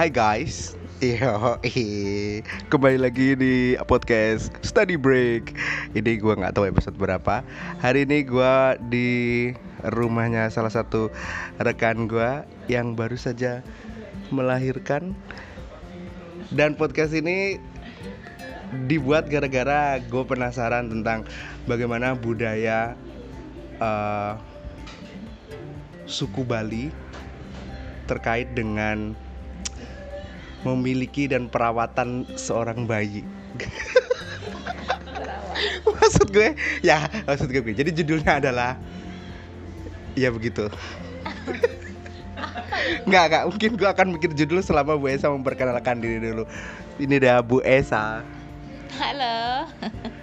Hai guys, kembali lagi di podcast Study Break. Ini gue nggak tahu episode berapa. Hari ini gue di rumahnya salah satu rekan gue yang baru saja melahirkan. Dan podcast ini dibuat gara-gara gue penasaran tentang bagaimana budaya uh, suku Bali terkait dengan memiliki dan perawatan seorang bayi. maksud gue, ya maksud gue. Jadi judulnya adalah, ya begitu. Nggak, nggak. Mungkin gue akan bikin judul selama Bu Esa memperkenalkan diri dulu. Ini dia Bu Esa. Halo.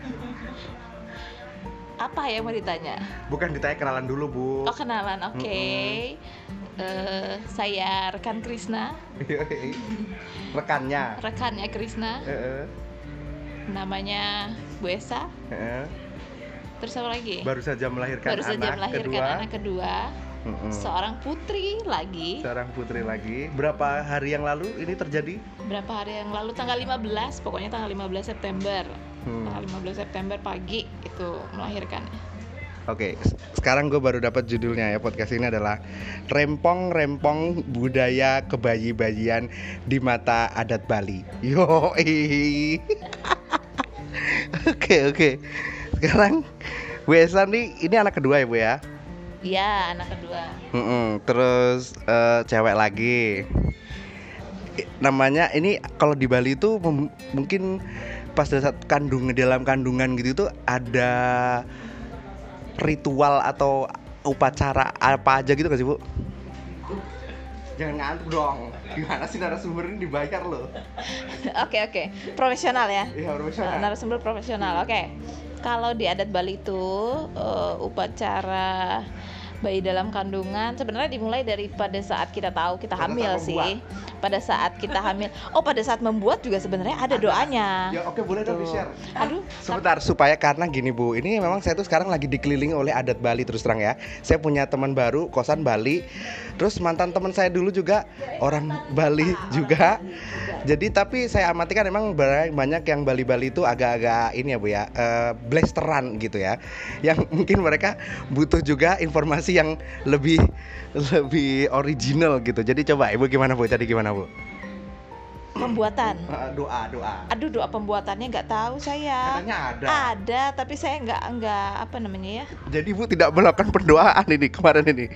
Apa yang mau ditanya? Bukan ditanya kenalan dulu Bu. Oh kenalan, oke. Okay. Mm -hmm. uh, eh, saya rekan Krisna. Rekannya. Rekannya Krisna. Uh -uh. Namanya Bu Esa. Uh -uh. Terus apa lagi? Baru saja melahirkan Baru saja anak melahirkan kedua. anak kedua. Mm -hmm. Seorang putri lagi. Seorang putri lagi. Berapa hari yang lalu ini terjadi? Berapa hari yang lalu? Tanggal 15, pokoknya tanggal 15 September hmm. tanggal 15 September pagi itu melahirkan Oke, okay, sekarang gue baru dapat judulnya ya podcast ini adalah rempong-rempong budaya kebayi-bayian di mata adat Bali. Yo, Oke oke. Sekarang Bu Esa nih ini anak kedua ya Bu ya? Iya anak kedua. Mm -mm, terus uh, cewek lagi. Namanya ini kalau di Bali itu mungkin pas saat kandung dalam kandungan gitu tuh ada ritual atau upacara apa aja gitu gak sih bu? Jangan ngantuk dong. Gimana sih narasumber ini dibayar loh? Oke oke, profesional ya. Iya profesional. Narasumber profesional. Oke. Okay. Kalau di adat Bali itu uh, upacara bayi dalam kandungan sebenarnya dimulai dari pada saat kita tahu kita hamil sih pada saat kita hamil. Oh pada saat membuat juga sebenarnya ada, ada. doanya. Ya oke boleh dong di share aduh sebentar supaya karena gini bu ini memang saya tuh sekarang lagi dikelilingi oleh adat Bali terus terang ya. Saya punya teman baru kosan Bali. Terus mantan teman saya dulu juga orang Bali juga. Jadi tapi saya amati kan memang banyak yang Bali-Bali itu agak-agak ini ya bu ya uh, blasteran gitu ya. Yang mungkin mereka butuh juga informasi yang lebih lebih original gitu. Jadi coba Ibu gimana Bu? Tadi gimana Bu? Pembuatan. doa, doa. Aduh, doa pembuatannya nggak tahu saya. Katanya ada. Ada, tapi saya nggak nggak apa namanya ya. Jadi Bu tidak melakukan pendoaan ini kemarin ini.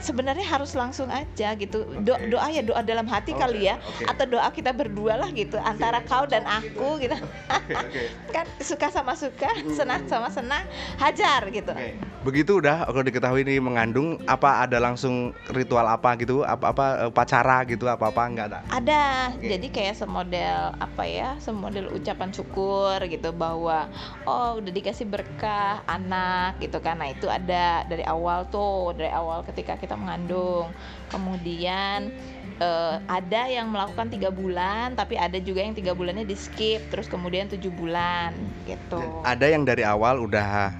Sebenarnya harus langsung aja gitu Do, doa ya doa dalam hati okay, kali ya okay. atau doa kita berdua lah gitu antara kau dan aku gitu okay, okay. kan suka sama suka hmm. senang sama senang hajar gitu okay. begitu udah kalau diketahui ini mengandung apa ada langsung ritual apa gitu apa apa pacara gitu apa apa enggak ada ada okay. jadi kayak semodel apa ya semodel ucapan syukur gitu bahwa oh udah dikasih berkah anak gitu kan nah itu ada dari awal tuh dari awal ketika kita mengandung. Kemudian uh, ada yang melakukan tiga bulan tapi ada juga yang tiga bulannya di skip terus kemudian tujuh bulan gitu. Ada yang dari awal udah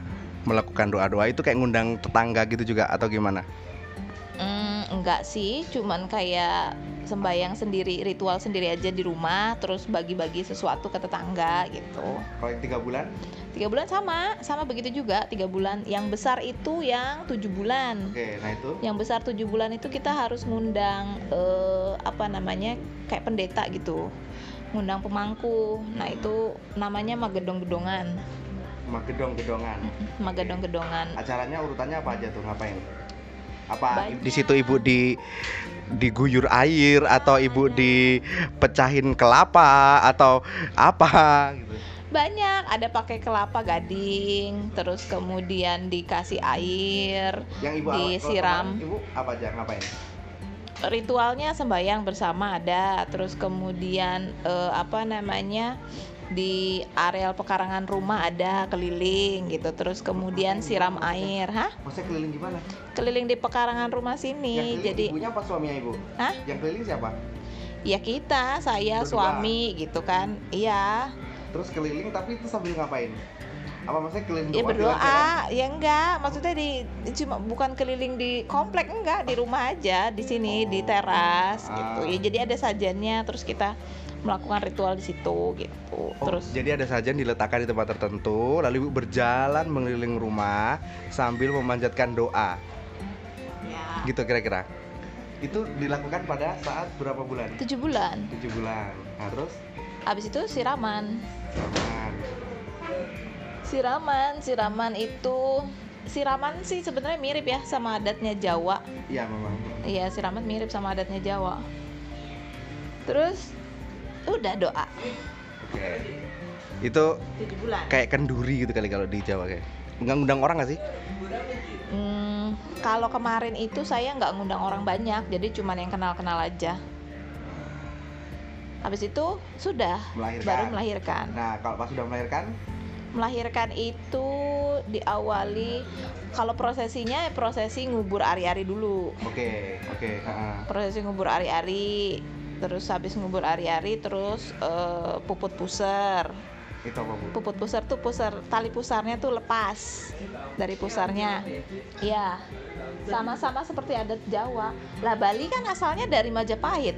melakukan doa-doa itu kayak ngundang tetangga gitu juga atau gimana? Mm, enggak sih cuman kayak sembayang sendiri ritual sendiri aja di rumah terus bagi-bagi sesuatu ke tetangga gitu. Kalau yang tiga bulan? Tiga bulan sama sama begitu juga tiga bulan. Yang besar itu yang tujuh bulan. Oke nah itu? Yang besar tujuh bulan itu kita harus ngundang uh, apa namanya kayak pendeta gitu. Ngundang pemangku. Nah itu namanya magedong-gedongan. Magedong-gedongan. Magedong-gedongan. Acaranya urutannya apa aja tuh? Ngapain apa? Di situ ibu di diguyur air atau ibu dipecahin kelapa atau apa gitu. Banyak. Ada pakai kelapa gading terus kemudian dikasih air yang ibu disiram. ibu apa aja? Ngapain ritualnya sembahyang bersama ada terus kemudian uh, apa namanya di areal pekarangan rumah ada keliling gitu. Terus kemudian siram air hah? Maksudnya keliling gimana keliling di pekarangan rumah sini yang jadi ibunya apa suaminya ibu? Hah? Yang keliling siapa? Ya kita saya Berdua. suami gitu kan. Iya. Terus keliling tapi itu sambil ngapain Apa maksudnya keliling ya doa berdoa ya enggak maksudnya di cuma bukan keliling di komplek enggak di rumah aja di sini di Oh. teras Ah. gitu ya jadi ada sajannya terus kita melakukan ritual di situ gitu Oh, terus jadi ada sajian diletakkan di tempat tertentu, lalu ibu berjalan mengeliling rumah sambil memanjatkan doa, ya gitu kira-kira. Itu dilakukan pada saat berapa bulan? tujuh bulan Tujuh bulan. Nah, terus habis itu siraman siraman. Siraman siraman itu siraman sih sebenarnya mirip ya sama adatnya Jawa Iya memang. iya siraman mirip sama adatnya Jawa terus udah doa Oke. Itu kayak kenduri gitu kali kalau di Jawa kayak. Nggak ngundang orang nggak sih? Hmm, kalau kemarin itu saya nggak ngundang orang banyak, jadi cuman yang kenal-kenal aja. Habis itu sudah Melahirkan. baru melahirkan. Nah, kalau pas sudah melahirkan, Melahirkan itu diawali kalau prosesinya prosesi ngubur ari-ari dulu. oke, oke. heeh. Prosesi ngubur ari-ari, terus habis ngubur ari-ari terus eh, puput puser. Itu apa bu? Puput pusar tuh pusar tali pusarnya tuh lepas dari pusarnya. Iya. Sama-sama seperti adat Jawa. Lah Bali kan asalnya dari Majapahit.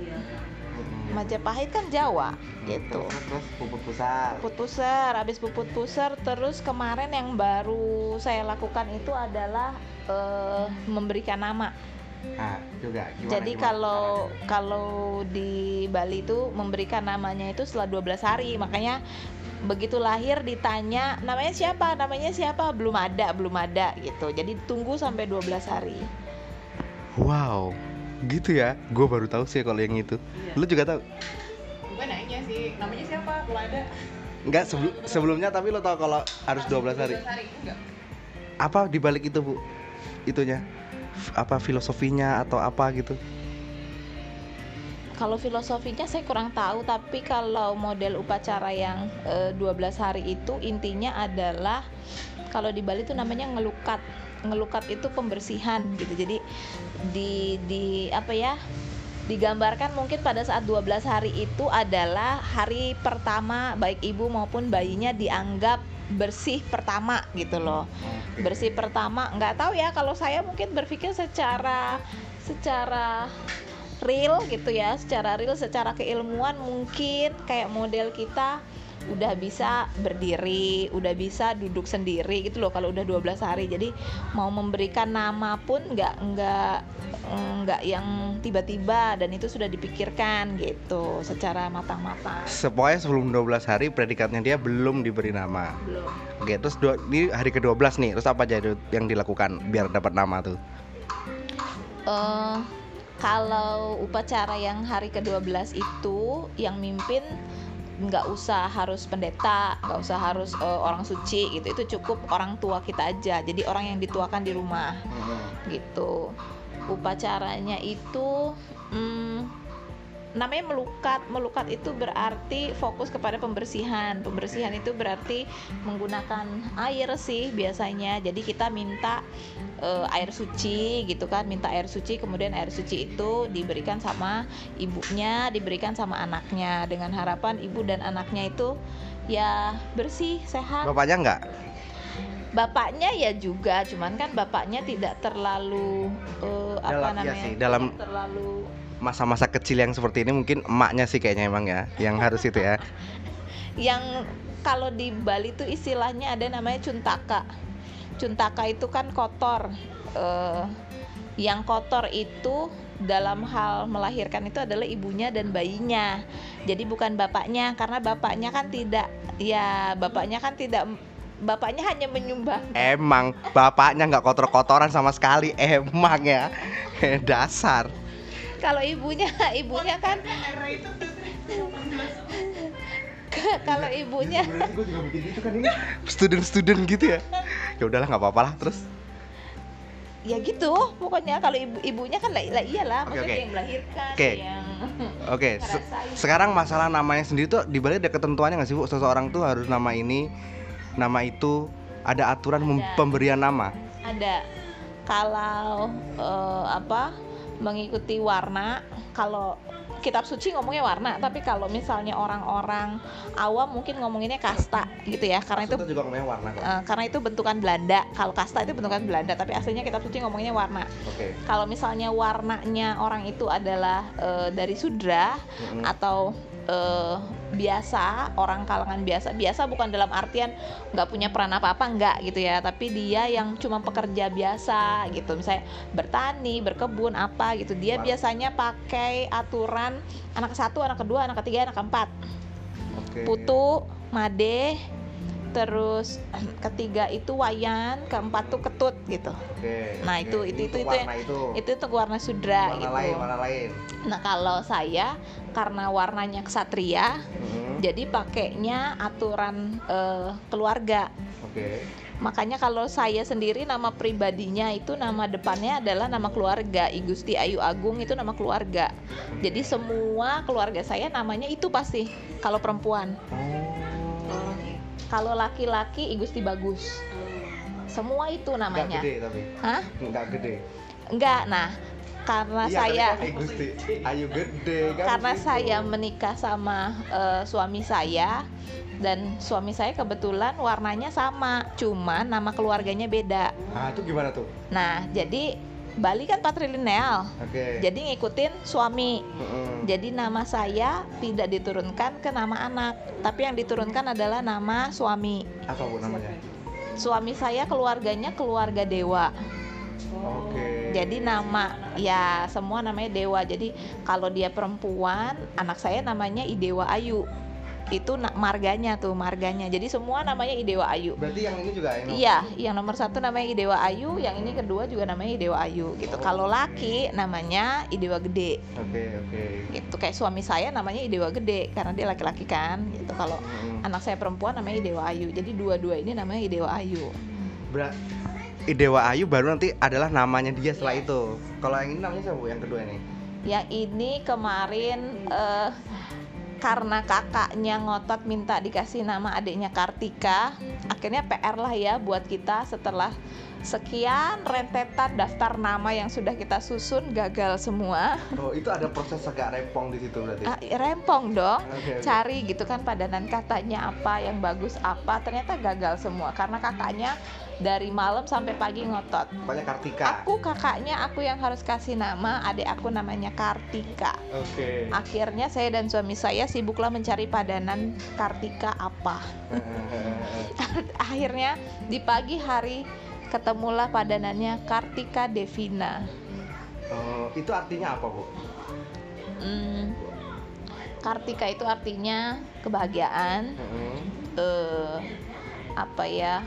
Mm-mm. Majapahit kan Jawa gitu. Terus, puput pusar. Puput pusar, habis puput pusar terus kemarin yang baru saya lakukan itu adalah eh, memberikan nama. Nah, juga. Gimana, Jadi gimana kalau kalau di Bali itu memberikan namanya itu setelah 12 hari. Makanya begitu lahir ditanya namanya siapa? Namanya siapa? Belum ada, belum ada gitu. Jadi tunggu sampai 12 hari. Wow, gitu ya. Gue baru tahu sih kalau yang itu. Lu juga tahu? Gue nanya sih, namanya siapa? Kalau ada Enggak, sebelum sebelumnya tapi lo tau kalau harus 12 hari. hari enggak. Apa di balik itu, Bu? Itunya. F- Apa filosofinya atau apa gitu? Kalau filosofinya saya kurang tahu, tapi kalau model upacara yang eh, 12 hari itu intinya adalah kalau di Bali itu namanya ngelukat. Ngelukat itu pembersihan gitu. Jadi di di apa ya? Digambarkan mungkin pada saat 12 hari itu adalah hari pertama baik ibu maupun bayinya dianggap bersih pertama gitu loh bersih pertama nggak tahu ya kalau saya mungkin berpikir secara secara real gitu ya secara real secara keilmuan mungkin kayak model kita udah bisa berdiri udah bisa duduk sendiri gitu loh kalau udah 12 hari jadi mau memberikan nama pun nggak nggak nggak yang tiba-tiba dan itu sudah dipikirkan gitu secara matang-matang Sepokoknya sebelum 12 hari predikatnya dia belum diberi nama. belum Oke, terus dua, ini hari ke-12 nih. Terus apa aja yang dilakukan biar dapat nama tuh? eh kalau upacara yang hari ke-12 itu yang mimpin nggak usah harus pendeta, nggak usah harus eh, orang suci gitu. Itu cukup orang tua kita aja. Jadi orang yang dituakan di rumah gitu. Upacaranya itu hmm, namanya melukat. Melukat itu berarti fokus kepada pembersihan. Pembersihan itu berarti menggunakan air sih biasanya. Jadi kita minta eh, air suci gitu kan, minta air suci, kemudian air suci itu diberikan sama ibunya, diberikan sama anaknya dengan harapan ibu dan anaknya itu ya bersih, sehat. Bapaknya enggak? Bapaknya ya juga, cuman kan bapaknya tidak terlalu apa Dalam- iya namanya? sih, dalam- terlalu Masa-masa kecil yang seperti ini mungkin emaknya sih kayaknya emang ya yang harus itu ya. yang kalau di Bali itu istilahnya ada namanya cuntaka. Cuntaka itu kan kotor. Eh, yang kotor itu dalam hal melahirkan itu adalah ibunya dan bayinya. Jadi bukan bapaknya karena bapaknya kan tidak ya bapaknya kan tidak bapaknya hanya menyumbang Emang bapaknya nggak kotor-kotoran sama sekali emang ya. Dasar. Kalau ibunya ibunya kan kalau ibunya Gue juga bikin gitu kan ini. Student-student gitu ya. Ya udahlah nggak apa-apa lah terus. ya gitu pokoknya kalau ibu ibunya kan lah, lah iyalah Oke, maksudnya oke. yang melahirkan Oke. yang Oke, se- ngerasain. sekarang masalah namanya sendiri tuh di Bali ada ketentuannya nggak sih bu? Seseorang tuh harus nama ini, nama itu, ada aturan Ada. pemberian nama. ada kalau eh, apa mengikuti warna kalau kitab suci ngomongnya warna tapi kalau misalnya orang-orang awam mungkin ngomonginnya kasta gitu ya karena itu juga ngomongnya warna kok. eh, karena itu bentukan Belanda kalau kasta itu bentukan Belanda tapi aslinya kitab suci ngomongnya warna Oke. kalau misalnya warnanya orang itu adalah eh, dari sudra Mm-mm. atau eh, biasa orang kalangan biasa. Biasa bukan dalam artian nggak punya peran apa apa nggak gitu ya. Tapi dia yang cuma pekerja biasa gitu. Misalnya bertani berkebun apa gitu. Dia biasanya pakai aturan anak satu anak kedua anak ketiga anak keempat. Oke. putu made terus ketiga itu wayan keempat tuh ketut gitu Oke. Nah, oke. itu- itu- untuk itu- warna itu. itu tuh warna sudra warna gitu lain, warna lain. nah kalau saya karena warnanya ksatria Mm-mm. jadi pakainya aturan eh, keluarga Oke. makanya kalau saya sendiri nama pribadinya itu nama depannya adalah nama keluarga I Gusti Ayu Agung itu nama keluarga jadi semua keluarga saya namanya itu pasti kalau perempuan Oh. Kalau laki-laki I Gusti Bagus semua itu Enggak namanya gede tapi. Hah? Enggak gede. enggak nah karena Iya, saya Gusti. Ayu gede kan. karena gitu. saya menikah sama eh, suami saya dan suami saya kebetulan warnanya sama, cuma nama keluarganya beda. Ah, itu gimana tuh? Nah, jadi Bali kan patrilineal, Oke. jadi ngikutin suami. Mm-mm. Jadi nama saya tidak diturunkan ke nama anak, tapi yang diturunkan adalah nama suami. Apa bu namanya? Suami saya keluarganya keluarga dewa. Oke. Jadi nama ya semua namanya dewa. Jadi kalau dia perempuan, anak saya namanya Idewa Ayu. Itu marganya tuh, marganya. Jadi semua namanya Idewa Ayu. Berarti yang ini juga ini. Iya, yang nomor satu namanya Idewa Ayu, yang ini kedua juga namanya Idewa Ayu gitu. Oh, Kalau laki namanya Idewa Gede. Oke oke. Gitu kayak suami saya namanya Idewa Gede karena dia laki-laki kan. Gitu. Kalau Mm-mm. anak saya perempuan namanya Idewa Ayu. Jadi dua-dua ini namanya Idewa Ayu. Ber- Idewa Ayu baru nanti adalah namanya dia setelah Iya. itu. Kalau yang ini namanya siapa bu? Yang kedua ini? Yang ini kemarin eh, karena kakaknya ngotot minta dikasih nama adiknya Kartika, akhirnya PR lah ya buat kita setelah sekian rentetan daftar nama yang sudah kita susun gagal semua. Oh itu ada proses agak rempong di situ berarti. Ah, rempong dong. Oke, oke. Cari gitu kan padanan katanya apa yang bagus apa, ternyata gagal semua karena kakaknya dari malam sampai pagi ngotot. Pokoknya Kartika. Aku kakaknya aku yang harus kasih nama, adik aku namanya Kartika. Oke. Akhirnya saya dan suami saya sibuklah mencari padanan Kartika apa. Akhirnya di pagi hari ketemulah padanannya Kartika Devina. oh, itu artinya apa bu? Hmm, Kartika itu artinya kebahagiaan, Mm-mm. eh, apa ya,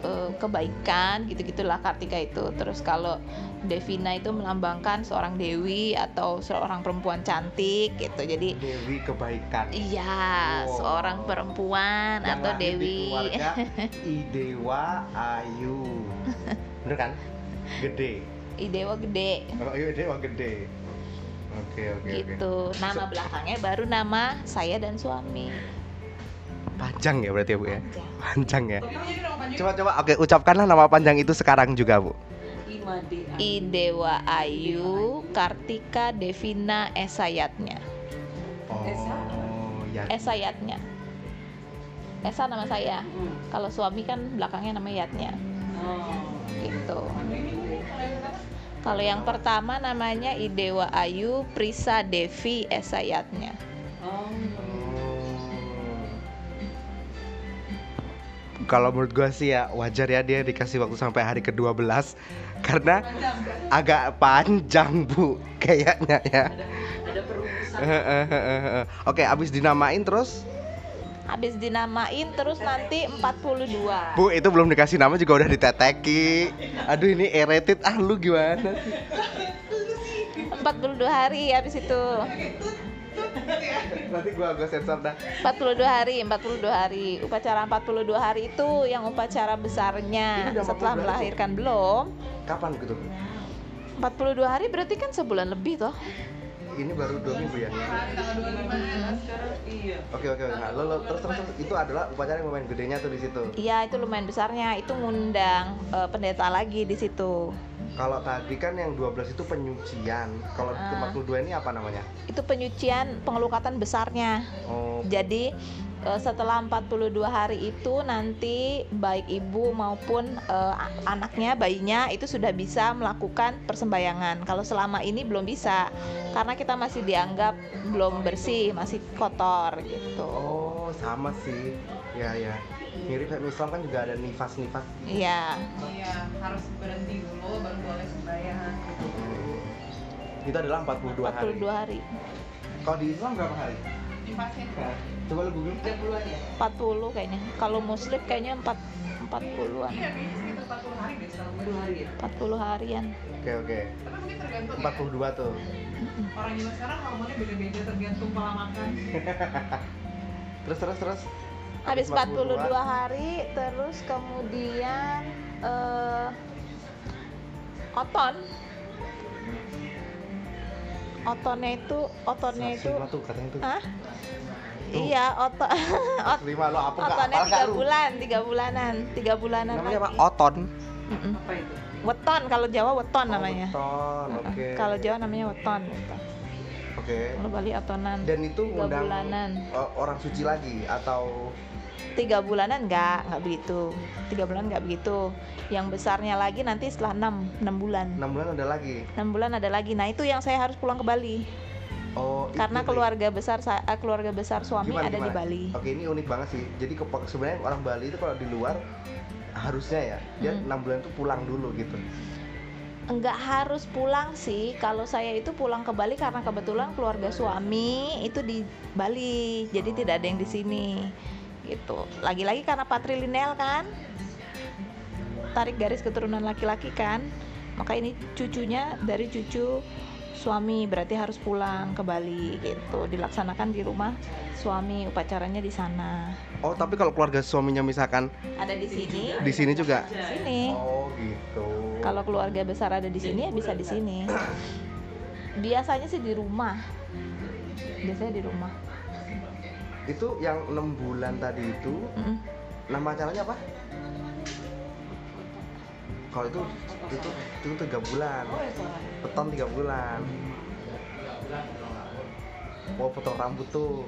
eh, kebaikan gitu-gitulah Kartika itu. Terus kalau Devina itu melambangkan seorang dewi atau seorang perempuan cantik gitu. Jadi Dewi kebaikan. Iya, Wow. seorang perempuan Yang atau di dewi. keluarga Idewa Ayu. Bener kan? Gede. Idewa gede Oh iya Idewa gede. Oke oke oke. gitu. Nama belakangnya baru nama saya dan suami. Panjang ya berarti ya bu ya? Panjang ya. Coba coba oke ucapkanlah nama panjang itu sekarang juga bu. Idewa Ayu Kartika Devina Esayatnya. Oh ya. Esayatnya. Esa nama saya. Kalau suami kan belakangnya nama Yatnya. Gitu. Kalau yang pertama namanya Idewa Ayu Prisa Devi Esayatnya. Kalau menurut gue sih ya wajar ya dia dikasih waktu sampai hari ke-12 karena agak panjang bu kayaknya ya. Oke, abis dinamain terus? Habis dinamain terus nanti 42. Bu itu belum dikasih nama juga udah diteteki. Aduh ini eretit ah lu gimana sih? 42 hari habis itu. Nanti gua gua sensor dah 42 hari, 42 hari. Upacara 42 hari itu yang upacara besarnya setelah 42 hari, melahirkan belum. Kapan gitu? 42 hari berarti kan sebulan lebih toh. Ini baru dua minggu ya? Oke oke oke. Lo, lo, terus, terus terus itu adalah upacara yang lumayan gedenya tuh di situ. Iya, itu lumayan besarnya. Itu ngundang eh, pendeta lagi di situ. Kalau tadi kan yang 12 itu penyucian. Kalau Ah. 42 ini apa namanya? Itu penyucian pengelukatan besarnya. Oh, Jadi eh, setelah 42 hari itu nanti baik ibu maupun a- anaknya, bayinya itu sudah bisa melakukan persembahyangan. Kalau selama ini belum bisa karena kita masih dianggap belum bersih, masih kotor gitu. oh sama sih. Ya ya. Mirip kayak Islam kan juga ada nifas-nifas. Iya. Iya, harus berhenti dulu baru boleh sembahyang. Itu adalah 42, 42 hari. hari. Kalau di Islam berapa hari? Divasin Nah, coba lu google. 30-an ya? 40 kayaknya. Kalau muslim kayaknya 4 40-an. Iya, kayaknya sekitar 40 hari deh setahu gue. 40 hari ya? 40 harian. Oke oke. Tapi mungkin tergantung ya. 42 tuh. Orang zaman sekarang hormonnya beda-beda tergantung pola makan. Terus terus terus. Habis 42 hari terus kemudian eh oton. Otonnya itu otonnya itu 105 tuh katanya tuh. Hah? Iya, otot ot, 105 lo apa enggak? otonnya tiga bulan, tiga bulanan, tiga bulanan Namanya apa? lagi. Oton. Mm-mm. Apa itu? Weton kalau Jawa weton Oh, namanya. Oton. Mm-mm. Oke. Kalau Jawa namanya weton. gitu. Oke. Kalau Bali otonan. Dan itu tiga undang bulanan. o- orang suci lagi atau Tiga bulanan enggak, enggak begitu. Tiga bulan enggak begitu. Yang besarnya lagi nanti setelah enam, enam bulan. 6 bulan ada lagi? enam bulan ada lagi. Nah itu yang saya harus pulang ke Bali Oh, karena itu, keluarga besar saya, eh, keluarga besar suami Gimana, ada di gimana? Bali. Oke, ini unik banget sih. Jadi sebenarnya orang Bali itu kalau di luar harusnya ya dia Hmm. enam bulan itu pulang dulu gitu. Enggak harus pulang sih. Kalau saya itu pulang ke Bali karena kebetulan keluarga suami itu di Bali, jadi tidak ada yang di sini. Gitu. Lagi-lagi karena patrilineal kan, tarik garis keturunan laki-laki kan, maka ini cucunya dari cucu suami berarti harus pulang ke Bali gitu. Dilaksanakan di rumah suami, upacaranya di sana. Oh, tapi kalau keluarga suaminya misalkan Ada di sini, di sini juga. sini. Oh, gitu. Kalau keluarga besar ada di sini ya bisa di sini. Biasanya sih di rumah. Biasanya di rumah. Itu yang enam bulan tadi itu Mm-mm. nama acaranya apa? Kalau itu itu itu tiga bulan. Oh, ya suara. Beton tiga bulan. Oh, potong rambut tuh.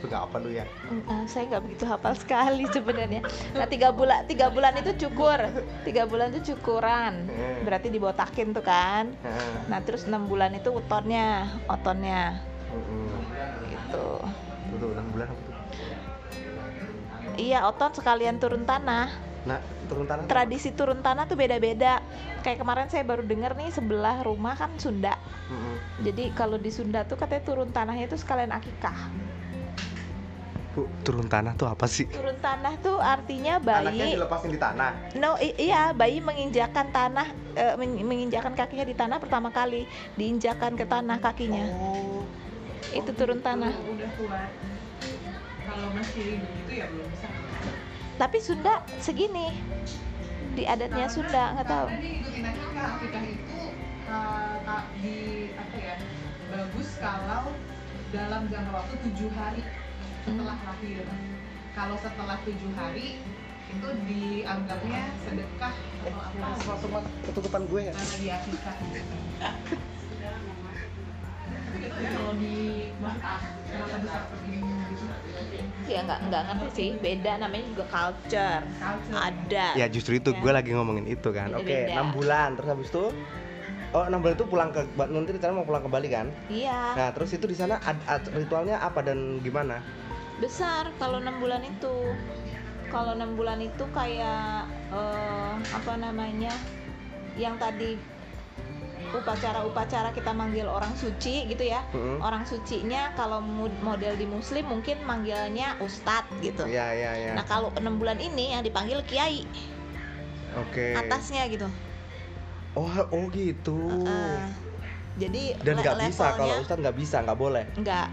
Nggak apa lu ya? Eh, saya nggak begitu hafal sekali sebenarnya. Nah tiga bulan tiga bulan itu cukur, tiga bulan itu cukuran, Hmm. berarti dibotakin tuh kan. Heeh. Nah terus enam bulan itu otonnya, otonnya Heeh. gitu. Tuh, enam bulan apa tuh? Iya oton sekalian turun tanah. Nah, turun tanah. Tradisi turun tanah tuh beda-beda. Kayak kemarin saya baru dengar nih sebelah rumah kan Sunda. Heeh. Jadi kalau di Sunda tuh katanya turun tanahnya itu sekalian akikah. Bu, turun tanah tuh apa sih? Turun tanah tuh artinya Anaknya bayi dilepasin di tanah. No, i- iya, bayi menginjakan tanah men- menginjakan kakinya di tanah pertama kali, diinjakan ke tanah kakinya. Oh. Itu turun tanah. Kalau udah kuat. Kalau masih begitu ya belum bisa. Tapi Sunda segini. Di adatnya Sunda, nggak tahu. Karena akikah, itu uh, di apa ya bagus kalau dalam jangka waktu tujuh hari setelah Hmm. lahir. Kalau setelah tujuh hari itu dianggapnya sedekah atau apa ketutupan gue ya. karena dia kalau di Mekah kenapa bisa seperti ini gitu? Ya nggak nggak ngerti sih. Beda namanya juga culture. Culture. Ada. Ya justru itu Ya. gue lagi ngomongin itu kan. Oke, enam bulan terus habis itu Oh, enam bulan itu pulang ke nanti rencana mau pulang ke Bali kan? Iya. Nah, terus itu di sana ad- ad- ritualnya apa dan gimana? Besar kalau enam bulan itu. Kalau enam bulan itu kayak eh, apa namanya? Yang tadi upacara-upacara kita manggil orang suci gitu ya. Heeh. orang sucinya kalau model di muslim mungkin manggilnya ustadz gitu Iya, iya, iya. nah kalau enam bulan ini yang dipanggil kiai Oke. atasnya gitu Oh, oh gitu. Heeh. jadi Dan le- nggak bisa kalau Ustadz nggak bisa, nggak boleh. nggak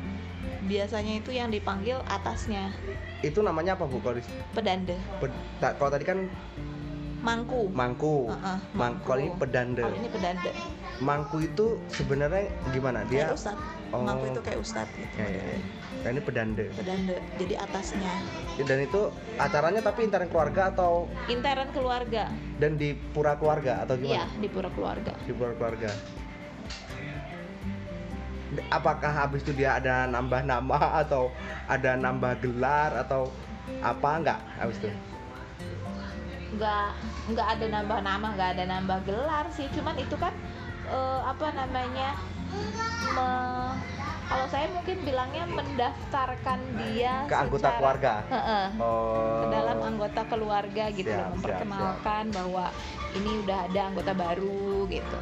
biasanya itu yang dipanggil atasnya Itu namanya apa bu? Kalau di pedanda ped- kalau tadi kan mangku. mangku. Heeh, Mangku. Kalau ini pedanda. Kalau ini pedanda. Mangku itu sebenarnya gimana? Dia Kayak ustad. Oh. Mangku itu kayak ustad gitu. Ya, ya, ya. Dan ini pedanda. Pedanda. Jadi atasnya Dan itu acaranya tapi intern keluarga atau intern keluarga. dan di pura keluarga atau Iya, gimana? di pura keluarga. Di pura keluarga. Apakah habis itu dia ada nambah nama atau ada nambah gelar atau apa enggak habis itu? nggak nggak ada nambah nama nggak ada nambah gelar sih cuman itu kan eh, apa namanya me- kalau saya mungkin bilangnya mendaftarkan dia Ke anggota secara- keluarga. Heeh, Oh. ke dalam anggota keluarga gitu Siap, loh siap, memperkenalkan bahwa ini udah ada anggota baru gitu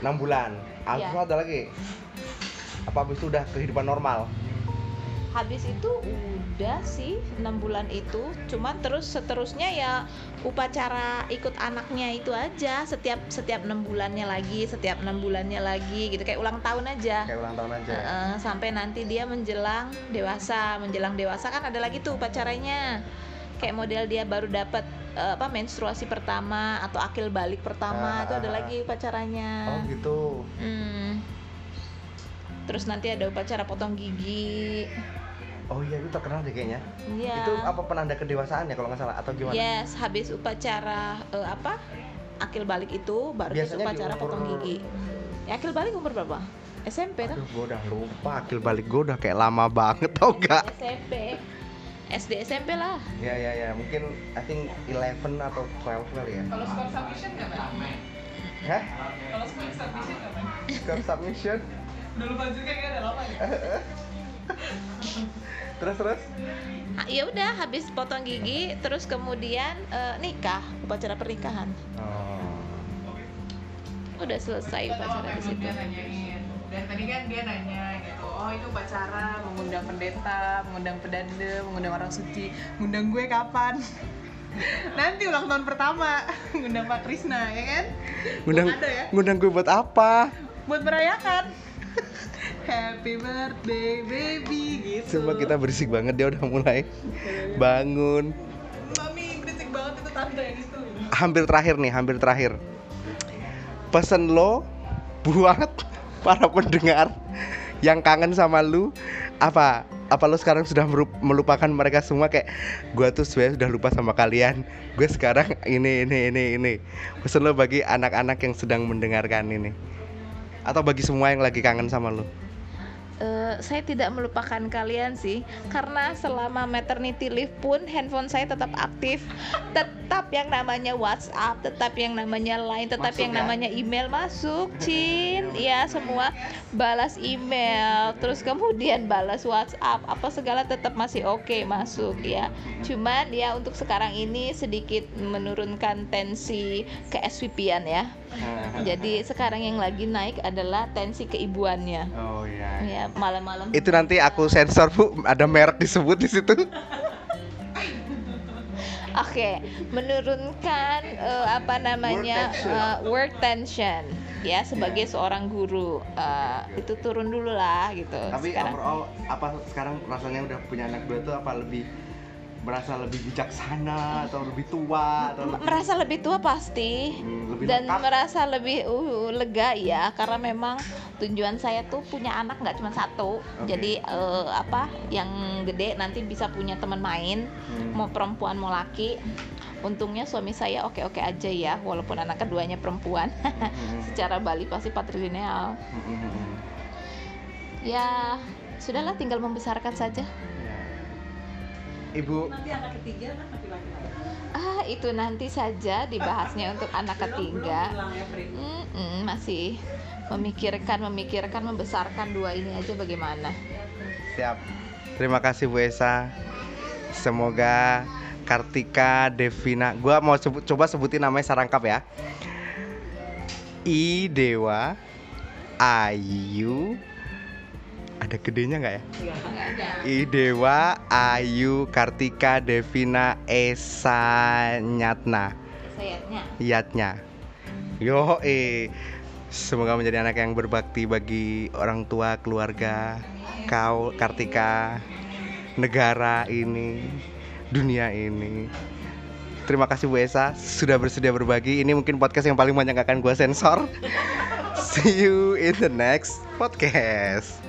6 bulan. Habis Iya. itu ada lagi. Apa habis itu udah kehidupan normal? habis itu udah sih enam bulan itu. Cuman terus seterusnya ya upacara ikut anaknya itu aja. Setiap setiap enam bulannya lagi setiap enam bulannya lagi gitu. Kayak ulang tahun aja. Kayak ulang tahun aja. Heeh, sampai nanti dia menjelang dewasa. Menjelang dewasa kan ada lagi tuh upacaranya. Kayak model dia baru dapat eh, apa menstruasi pertama atau akil balik pertama. Ah, itu ada ah, ah. lagi upacaranya. Oh gitu. Hmm. terus nanti ada upacara potong gigi Oh iya itu terkenal deh kayaknya. Iya. Itu apa penanda kedewasaan ya kalau nggak salah atau gimana? Yes, habis upacara eh, apa? Akil balik itu baru Biasanya di upacara umur- potong gigi. Ya, akil balik umur berapa? SMP kan? Gue udah lupa akil balik gue udah kayak lama banget tau gak? SMP. SD SMP lah. Ya ya ya mungkin I think 11 atau 12 kali ya. Kalau skor submission nggak Bang? Hah? Kalau skor submission nggak Bang? Score submission? Udah lupa juga kayak udah lama ya. Terus terus? Ya udah habis potong gigi terus kemudian eh, nikah, upacara pernikahan. Oh. Udah selesai upacara di situ. Dia nanyain. Dan tadi kan dia nanya gitu, oh itu upacara mengundang pendeta, mengundang pedanda, mengundang orang suci, ngundang gue kapan? Nanti ulang tahun pertama, ngundang Pak Krisna ya kan? Ngundang Ada ya? ngundang gue buat apa? Buat merayakan. Happy birthday baby gitu. Coba kita berisik banget dia udah mulai bangun. Mami berisik banget itu tante yang itu. Hampir terakhir nih, hampir terakhir. Pesen lo buat para pendengar yang kangen sama lu apa apa lo sekarang sudah melupakan mereka semua kayak gua tuh sebenarnya sudah lupa sama kalian gue sekarang ini ini ini ini pesan lo bagi anak-anak yang sedang mendengarkan ini atau bagi semua yang lagi kangen sama lo Eh, saya tidak melupakan kalian sih karena selama maternity leave pun handphone saya tetap aktif. Tetap yang namanya WhatsApp tetap yang namanya Line tetap Masuk yang ya? namanya email masuk Cin. Ya semua balas email terus kemudian balas WhatsApp apa segala tetap masih oke masuk ya. Cuman ya untuk sekarang ini sedikit menurunkan tensi ke SVP-an ya jadi sekarang yang lagi naik adalah tensi keibuannya. Oh iya. Ya malam-malam. Itu nanti aku sensor bu. Ada merek disebut di situ. Oke, menurunkan eh, apa namanya Work tension. eh, work tension. Ya sebagai seorang guru. Eh, itu turun dulu lah gitu. tapi sekarang. overall apa sekarang rasanya udah punya anak dua tuh apa lebih merasa lebih bijaksana atau lebih tua atau lebih, merasa lebih tua pasti. Hmm, lebih dan lengkap? merasa lebih uh, lega ya karena memang tujuan saya tuh punya anak nggak cuma satu. Oke. jadi eh, apa yang gede nanti bisa punya teman main Hmm. mau perempuan mau laki. Untungnya suami saya oke oke aja ya walaupun anak keduanya perempuan. Hmm, secara Bali pasti patrilineal. Hmm, ya sudahlah tinggal membesarkan saja. Ibu. Nanti anak ketiga kan laki-laki. ah itu nanti saja dibahasnya untuk anak ketiga. Mm-mm, masih memikirkan memikirkan membesarkan dua ini aja bagaimana. Siap. Terima kasih Bu Esa. Semoga Kartika Devina gua mau sebut coba sebutin namanya sarangkap ya. I Dewa. Ayu ada gedenya nggak ya I Dewa Ayu Kartika Devina Esa Nyatna Yatnya Yo eh Semoga menjadi anak yang berbakti bagi orang tua, keluarga, kau, Kartika, negara ini, dunia ini. Terima kasih Bu Esa sudah bersedia berbagi. Ini mungkin podcast yang paling banyak akan gue sensor. See you in the next podcast.